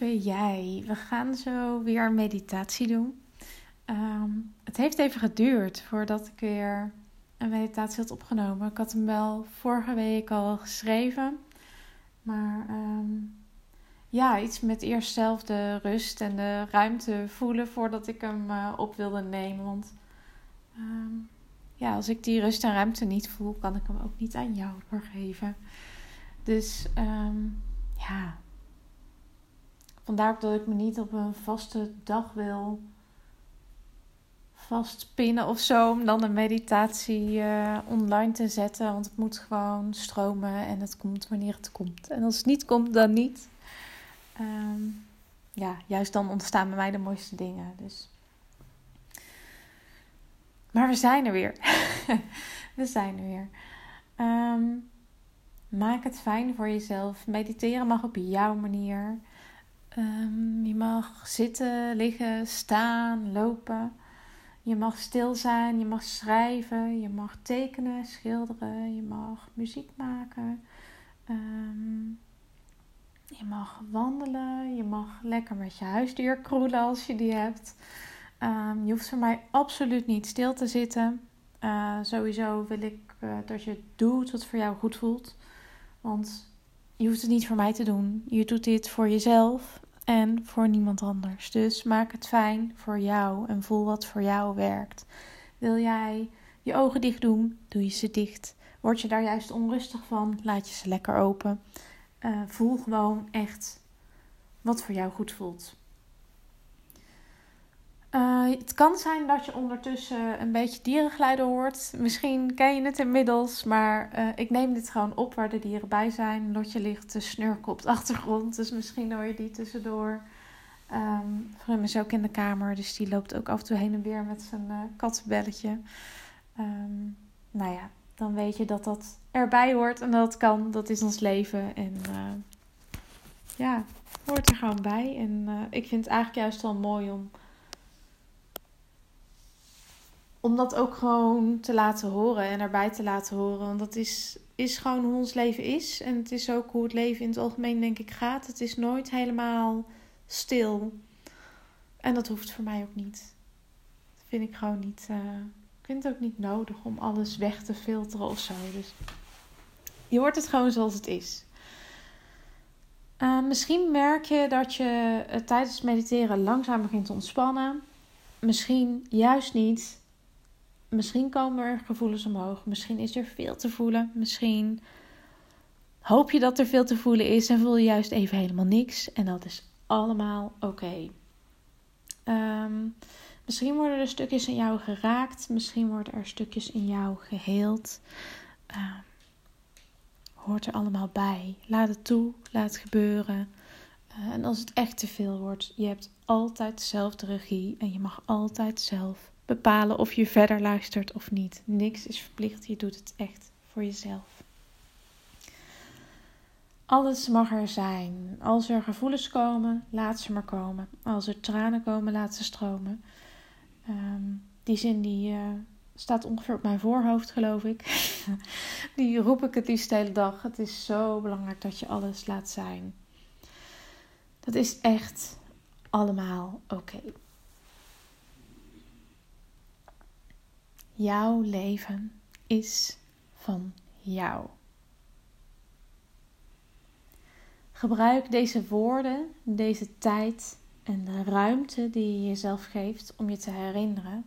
lieve jij, we gaan zo weer meditatie doen. Ehm, het heeft even geduurd voordat ik weer een meditatie had opgenomen. Ik had hem wel vorige week al geschreven. Maar ehm, ja, iets met eerst zelf de rust en de ruimte voelen voordat ik hem uh, op wilde nemen. Want ehm, ja, als ik die rust en ruimte niet voel, kan ik hem ook niet aan jou doorgeven. Dus ja, Vandaar dat ik me niet op een vaste dag wil vastpinnen of zo. Om dan een meditatie uh, online te zetten. Want het moet gewoon stromen en het komt wanneer het komt. En als het niet komt, dan niet. Um, ja, juist dan ontstaan bij mij de mooiste dingen. Dus. Maar we zijn er weer. we zijn er weer. Um, maak het fijn voor jezelf. Mediteren mag op jouw manier. Um, je mag zitten, liggen, staan, lopen. Je mag stil zijn, je mag schrijven, je mag tekenen, schilderen, je mag muziek maken. Um, je mag wandelen, je mag lekker met je huisdier kroelen als je die hebt. Um, je hoeft voor mij absoluut niet stil te zitten. Uh, sowieso wil ik uh, dat je doet wat voor jou goed voelt. Want je hoeft het niet voor mij te doen. Je doet dit voor jezelf en voor niemand anders. Dus maak het fijn voor jou en voel wat voor jou werkt. Wil jij je ogen dicht doen, doe je ze dicht. Word je daar juist onrustig van, laat je ze lekker open. Uh, voel gewoon echt wat voor jou goed voelt. Uh, het kan zijn dat je ondertussen een beetje dierengeluiden hoort. Misschien ken je het inmiddels, maar uh, ik neem dit gewoon op waar de dieren bij zijn. Lotje ligt te snurken op de achtergrond, dus misschien hoor je die tussendoor. Um, is ook in de kamer, dus die loopt ook af en toe heen en weer met zijn uh, kattenbelletje. Um, nou ja, dan weet je dat dat erbij hoort en dat kan. Dat is ons leven en ja, hoort er gewoon bij. En ik vind het eigenlijk juist wel mooi om om dat ook gewoon te laten horen en erbij te laten horen. Want dat is, is gewoon hoe ons leven is. En het is ook hoe het leven in het algemeen, denk ik, gaat. Het is nooit helemaal stil. En dat hoeft voor mij ook niet. Dat vind ik gewoon niet. Uh, ik vind het ook niet nodig om alles weg te filteren of zo. Dus je hoort het gewoon zoals het is. Uh, misschien merk je dat je uh, tijdens mediteren langzaam begint te ontspannen. Misschien juist niet. Misschien komen er gevoelens omhoog. Misschien is er veel te voelen. Misschien hoop je dat er veel te voelen is en voel je juist even helemaal niks. En dat is allemaal oké. Ehm, misschien worden er stukjes in jou geraakt. Misschien worden er stukjes in jou geheeld. Um, hoort er allemaal bij. Laat het toe. Laat het gebeuren. Uh, en als het echt te veel wordt, je hebt altijd dezelfde regie en je mag altijd zelf bepalen of je verder luistert of niet. Niks is verplicht, je doet het echt voor jezelf. Alles mag er zijn. Als er gevoelens komen, laat ze maar komen. Als er tranen komen, laat ze stromen. Um, die zin die uh, staat ongeveer op mijn voorhoofd, geloof ik. die roep ik het liefst de hele dag. Het is zo belangrijk dat je alles laat zijn. Dat is echt allemaal oké. Jouw leven is van jou. Gebruik deze woorden, deze tijd en de ruimte die je jezelf geeft om je te herinneren,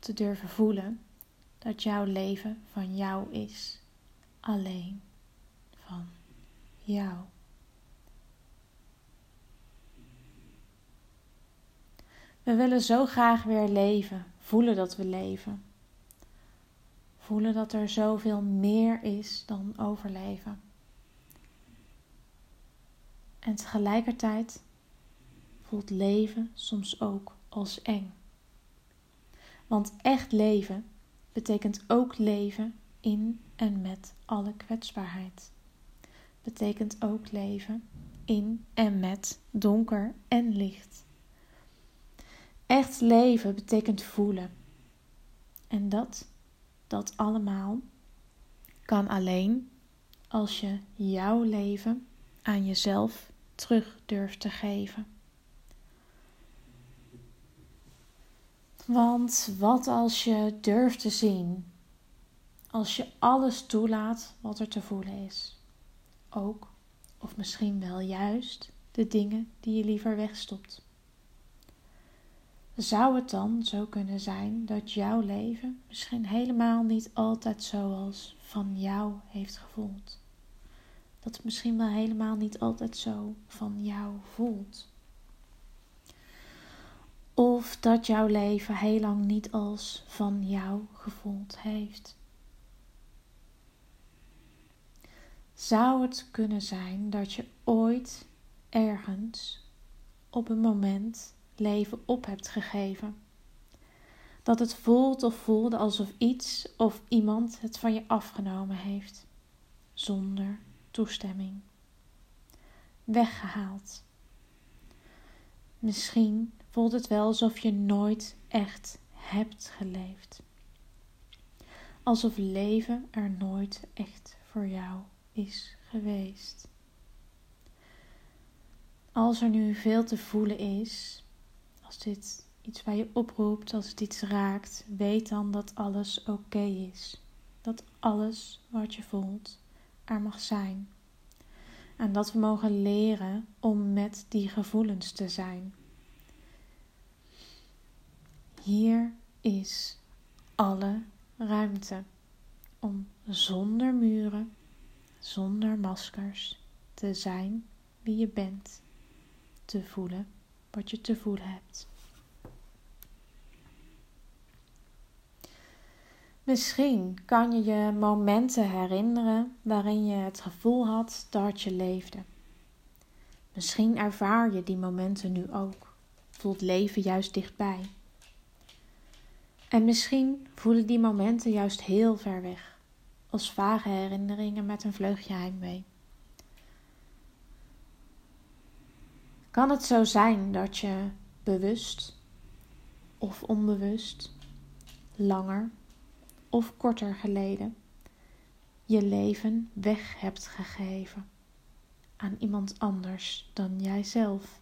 te durven voelen dat jouw leven van jou is. Alleen van jou. We willen zo graag weer leven, voelen dat we leven. Voelen dat er zoveel meer is dan overleven. En tegelijkertijd voelt leven soms ook als eng. Want echt leven betekent ook leven in en met alle kwetsbaarheid. Betekent ook leven in en met donker en licht. Echt leven betekent voelen. En dat dat allemaal kan alleen als je jouw leven aan jezelf terug durft te geven. Want wat als je durft te zien, als je alles toelaat wat er te voelen is, ook of misschien wel juist de dingen die je liever wegstopt. Zou het dan zo kunnen zijn dat jouw leven misschien helemaal niet altijd zoals van jou heeft gevoeld? Dat het misschien wel helemaal niet altijd zo van jou voelt? Of dat jouw leven heel lang niet als van jou gevoeld heeft? Zou het kunnen zijn dat je ooit ergens op een moment leven op hebt gegeven? Dat het voelt of voelde alsof iets of iemand het van je afgenomen heeft, zonder toestemming. Weggehaald. Misschien voelt het wel alsof je nooit echt hebt geleefd. Alsof leven er nooit echt voor jou is geweest. Als er nu veel te voelen is, als dit iets bij je oproept, als het iets raakt, weet dan dat alles oké is. Dat alles wat je voelt er mag zijn. En dat we mogen leren om met die gevoelens te zijn. Hier is alle ruimte om zonder muren zonder maskers te zijn wie je bent, te voelen wat je te voelen hebt. Misschien kan je je momenten herinneren waarin je het gevoel had dat je leefde. Misschien ervaar je die momenten nu ook. Voelt leven juist dichtbij. En misschien voelen die momenten juist heel ver weg als vage herinneringen met een vleugje heimwee. Kan het zo zijn dat je bewust of onbewust, langer of korter geleden, je leven weg hebt gegeven aan iemand anders dan jijzelf?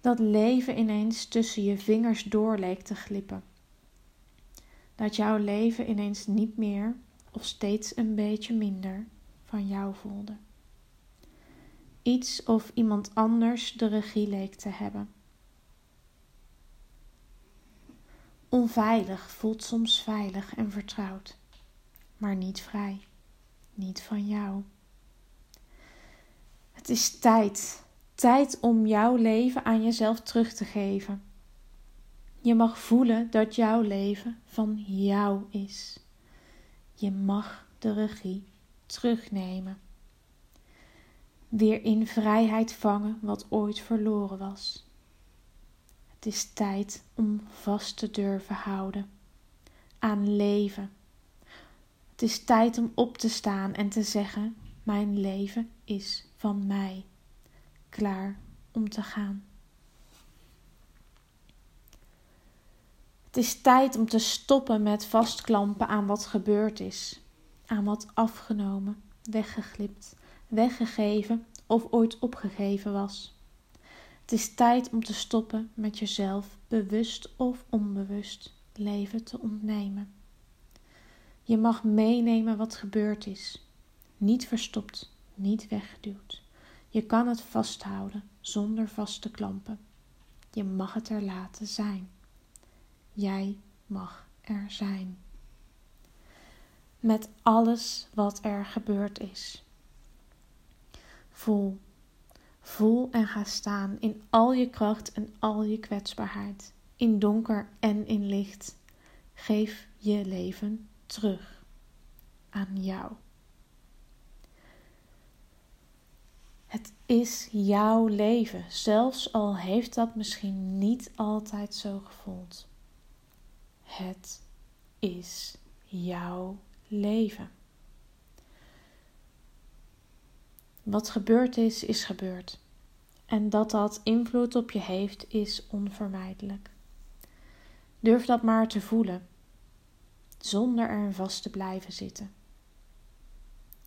Dat leven ineens tussen je vingers door leek te glippen dat jouw leven ineens niet meer of steeds een beetje minder van jou voelde. Iets of iemand anders de regie leek te hebben. Onveilig voelt soms veilig en vertrouwd, maar niet vrij, niet van jou. Het is tijd, tijd om jouw leven aan jezelf terug te geven. Je mag voelen dat jouw leven van jou is. Je mag de regie terugnemen. Weer in vrijheid vangen wat ooit verloren was. Het is tijd om vast te durven houden aan leven. Het is tijd om op te staan en te zeggen: Mijn leven is van mij. Klaar om te gaan. Het is tijd om te stoppen met vastklampen aan wat gebeurd is, aan wat afgenomen, weggeglipt, weggegeven of ooit opgegeven was. Het is tijd om te stoppen met jezelf bewust of onbewust leven te ontnemen. Je mag meenemen wat gebeurd is, niet verstopt, niet weggeduwd. Je kan het vasthouden zonder vast te klampen. Je mag het er laten zijn. Jij mag er zijn. Met alles wat er gebeurd is. Voel. Voel en ga staan in al je kracht en al je kwetsbaarheid. In donker en in licht. Geef je leven terug aan jou. Het is jouw leven, zelfs al heeft dat misschien niet altijd zo gevoeld. Het is jouw leven. Wat gebeurd is, is gebeurd. En dat dat invloed op je heeft, is onvermijdelijk. Durf dat maar te voelen, zonder er vast te blijven zitten.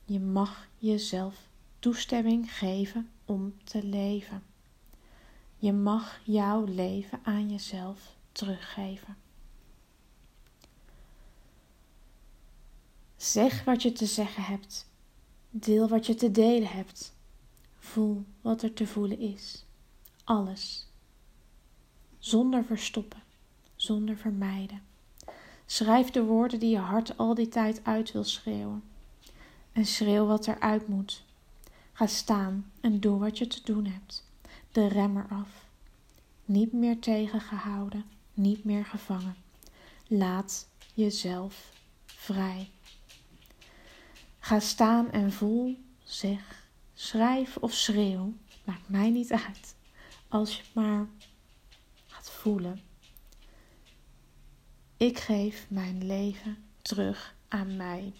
Je mag jezelf toestemming geven om te leven. Je mag jouw leven aan jezelf teruggeven. Zeg wat je te zeggen hebt. Deel wat je te delen hebt. Voel wat er te voelen is. Alles. Zonder verstoppen, zonder vermijden. Schrijf de woorden die je hart al die tijd uit wil schreeuwen. En schreeuw wat eruit moet. Ga staan en doe wat je te doen hebt. De remmer af. Niet meer tegengehouden, niet meer gevangen. Laat jezelf vrij. Ga staan en voel, zeg, schrijf of schreeuw, maakt mij niet uit. Als je maar gaat voelen. Ik geef mijn leven terug aan mij.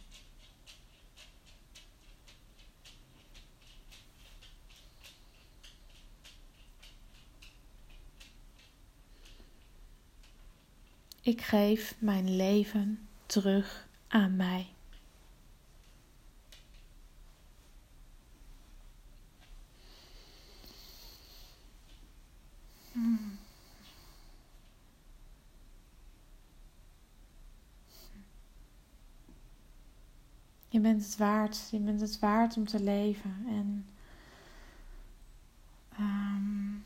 Ik geef mijn leven terug aan mij. Je bent het waard. Je bent het waard om te leven. En um,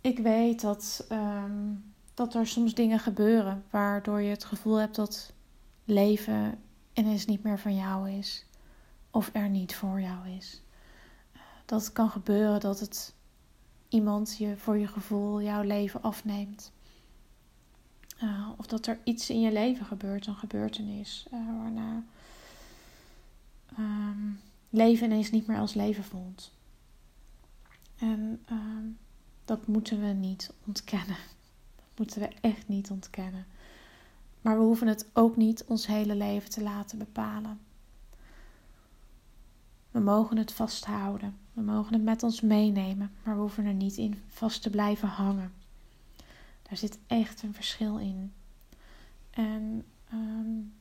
ik weet dat, um, dat er soms dingen gebeuren waardoor je het gevoel hebt dat leven ineens niet meer van jou is. Of er niet voor jou is. Dat kan gebeuren dat het iemand je voor je gevoel jouw leven afneemt. Uh, of dat er iets in je leven gebeurt, een gebeurtenis, uh, waarna um, leven ineens niet meer als leven voelt. En um, dat moeten we niet ontkennen. Dat moeten we echt niet ontkennen. Maar we hoeven het ook niet ons hele leven te laten bepalen. We mogen het vasthouden. We mogen het met ons meenemen. Maar we hoeven er niet in vast te blijven hangen. Daar zit echt een verschil in. En um,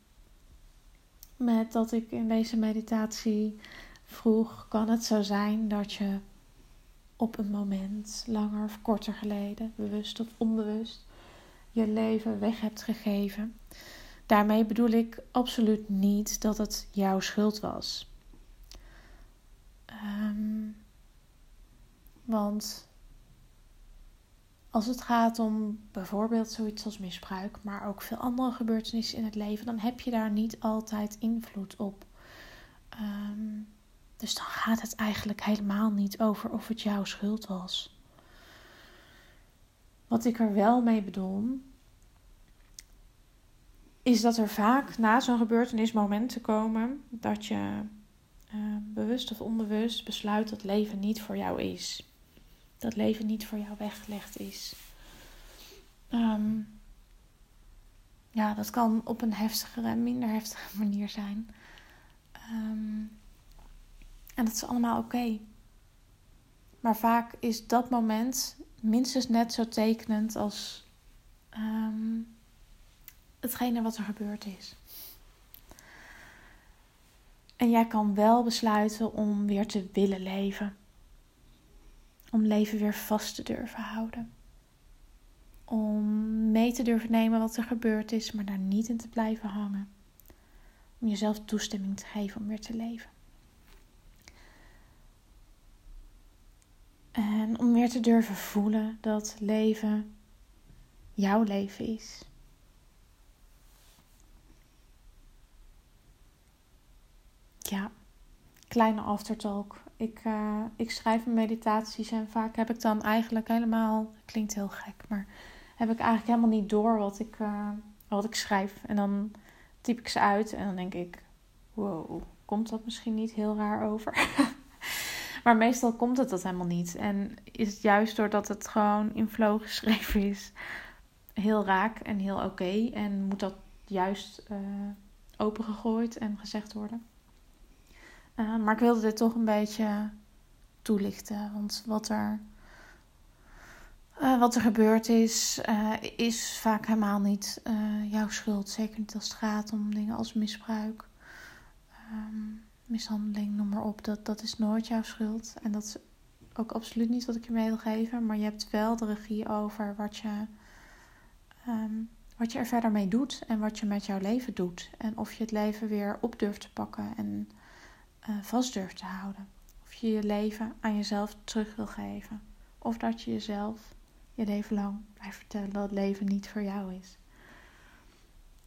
met dat ik in deze meditatie vroeg: kan het zo zijn dat je op een moment, langer of korter geleden, bewust of onbewust, je leven weg hebt gegeven? Daarmee bedoel ik absoluut niet dat het jouw schuld was. Um, want als het gaat om bijvoorbeeld zoiets als misbruik, maar ook veel andere gebeurtenissen in het leven, dan heb je daar niet altijd invloed op. Um, dus dan gaat het eigenlijk helemaal niet over of het jouw schuld was. Wat ik er wel mee bedoel, is dat er vaak na zo'n gebeurtenis momenten komen dat je uh, bewust of onbewust besluit dat leven niet voor jou is dat leven niet voor jou weggelegd is. Um, ja, dat kan op een heftigere en minder heftige manier zijn. Um, en dat is allemaal oké. Maar vaak is dat moment minstens net zo tekenend als um, hetgene wat er gebeurd is. En jij kan wel besluiten om weer te willen leven. Om leven weer vast te durven houden. Om mee te durven nemen wat er gebeurd is, maar daar niet in te blijven hangen. Om jezelf toestemming te geven om weer te leven. En om weer te durven voelen dat leven jouw leven is. Ja, kleine aftertalk ik, uh, ik schrijf mijn meditaties en vaak heb ik dan eigenlijk helemaal, klinkt heel gek, maar heb ik eigenlijk helemaal niet door wat ik, uh, wat ik schrijf. En dan typ ik ze uit en dan denk ik, wow, komt dat misschien niet heel raar over? maar meestal komt het dat helemaal niet. En is het juist doordat het gewoon in flow geschreven is, heel raak en heel oké. en moet dat juist uh, opengegooid en gezegd worden. Uh, maar ik wilde dit toch een beetje toelichten. Want wat er, uh, wat er gebeurd is, uh, is vaak helemaal niet jouw schuld. Zeker niet als het gaat om dingen als misbruik. Um, mishandeling, noem maar op. Dat, dat is nooit jouw schuld. En dat is ook absoluut niet wat ik je mee wil geven. Maar je hebt wel de regie over wat je, ehm, wat je er verder mee doet. En wat je met jouw leven doet. En of je het leven weer op durft te pakken en uh, vast durft te houden. Of je je leven aan jezelf terug wil geven. Of dat je jezelf je leven lang blijft vertellen dat leven niet voor jou is.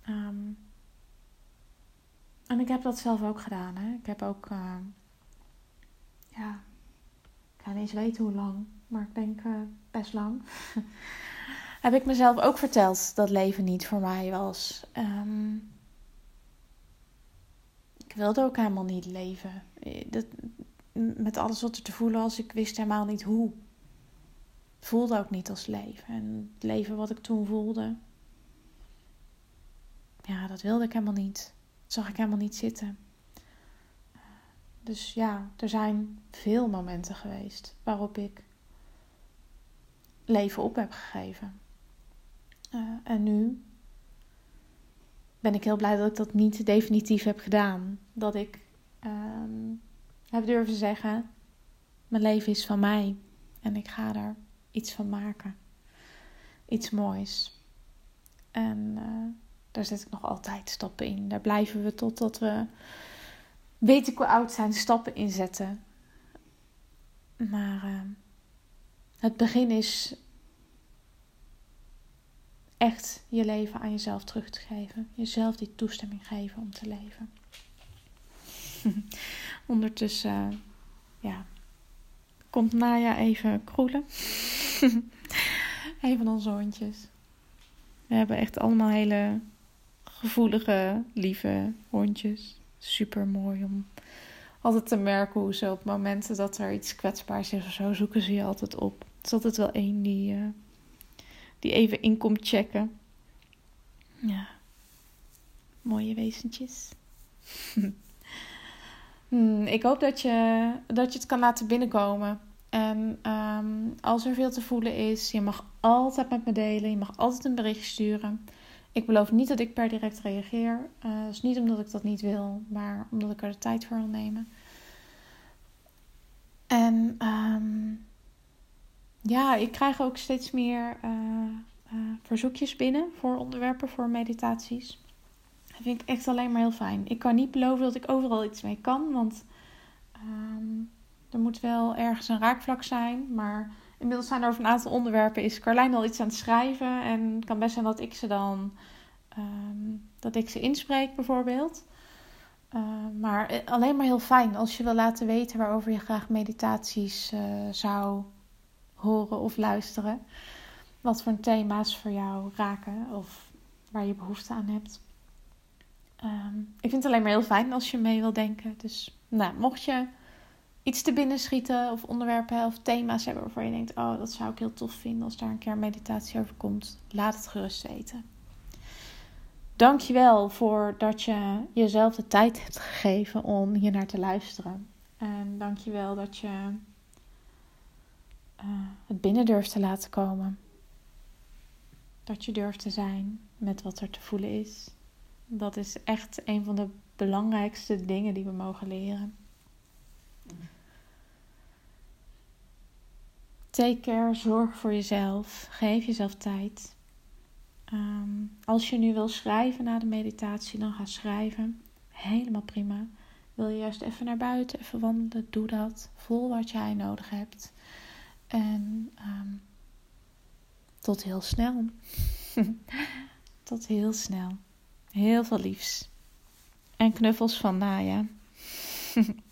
Um, en ik heb dat zelf ook gedaan. Hè? Ik heb ook, uh, ja, ik ga niet eens weten hoe lang, maar ik denk uh, best lang. heb ik mezelf ook verteld dat leven niet voor mij was. Um, ik wilde ook helemaal niet leven. Dat, met alles wat er te voelen was, ik wist helemaal niet hoe. Voelde ook niet als leven. En het leven wat ik toen voelde, ja, dat wilde ik helemaal niet zag ik helemaal niet zitten. Dus ja, er zijn veel momenten geweest waarop ik leven op heb gegeven. Uh, en nu ben ik heel blij dat ik dat niet definitief heb gedaan. Dat ik uh, heb durven zeggen: mijn leven is van mij en ik ga er iets van maken. Iets moois. En uh, daar zet ik nog altijd stappen in. Daar blijven we totdat we, weet ik hoe oud zijn, stappen inzetten. Maar uh, het begin is echt je leven aan jezelf terug te geven. Jezelf die toestemming geven om te leven. Ondertussen, ja, komt Naya even kroelen. een van onze hondjes. We hebben echt allemaal hele gevoelige, lieve hondjes. Super mooi om altijd te merken hoe ze op momenten dat er iets kwetsbaars is of zo, zoeken ze je altijd op. Er is altijd wel één die, uh, die even in komt checken. Ja, mooie wezentjes. hmm, ik hoop dat je, dat je het kan laten binnenkomen. En um, als er veel te voelen is, je mag altijd met me delen. Je mag altijd een bericht sturen. Ik beloof niet dat ik per direct reageer. Uh, dat is niet omdat ik dat niet wil, maar omdat ik er de tijd voor wil nemen. En um, ja, ik krijg ook steeds meer uh, uh, verzoekjes binnen voor onderwerpen, voor meditaties. Dat vind ik echt alleen maar heel fijn. Ik kan niet beloven dat ik overal iets mee kan, want um, er moet wel ergens een raakvlak zijn. Maar inmiddels zijn er over een aantal onderwerpen is Carlijn al iets aan het schrijven. En het kan best zijn dat ik ze dan um, dat ik ze inspreek bijvoorbeeld. Uh, maar alleen maar heel fijn als je wil laten weten waarover je graag meditaties uh, zou horen of luisteren. Wat voor thema's voor jou raken of waar je behoefte aan hebt. Um, ik vind het alleen maar heel fijn als je mee wil denken. Dus nou, mocht je iets te binnen schieten of onderwerpen of thema's hebben waarvan je denkt: Oh, dat zou ik heel tof vinden als daar een keer meditatie over komt, laat het gerust weten. Dankjewel voor dat je jezelf de tijd hebt gegeven om hier naar te luisteren. En dankjewel dat je uh, het binnen durft te laten komen. Dat je durft te zijn met wat er te voelen is. Dat is echt een van de belangrijkste dingen die we mogen leren. Take care, zorg voor jezelf, geef jezelf tijd. Um, als je nu wil schrijven na de meditatie, dan ga schrijven. Helemaal prima. Wil je juist even naar buiten, even wandelen, doe dat. Voel wat jij nodig hebt. En um, tot heel snel. tot heel snel. Heel veel liefs. En knuffels van Naya.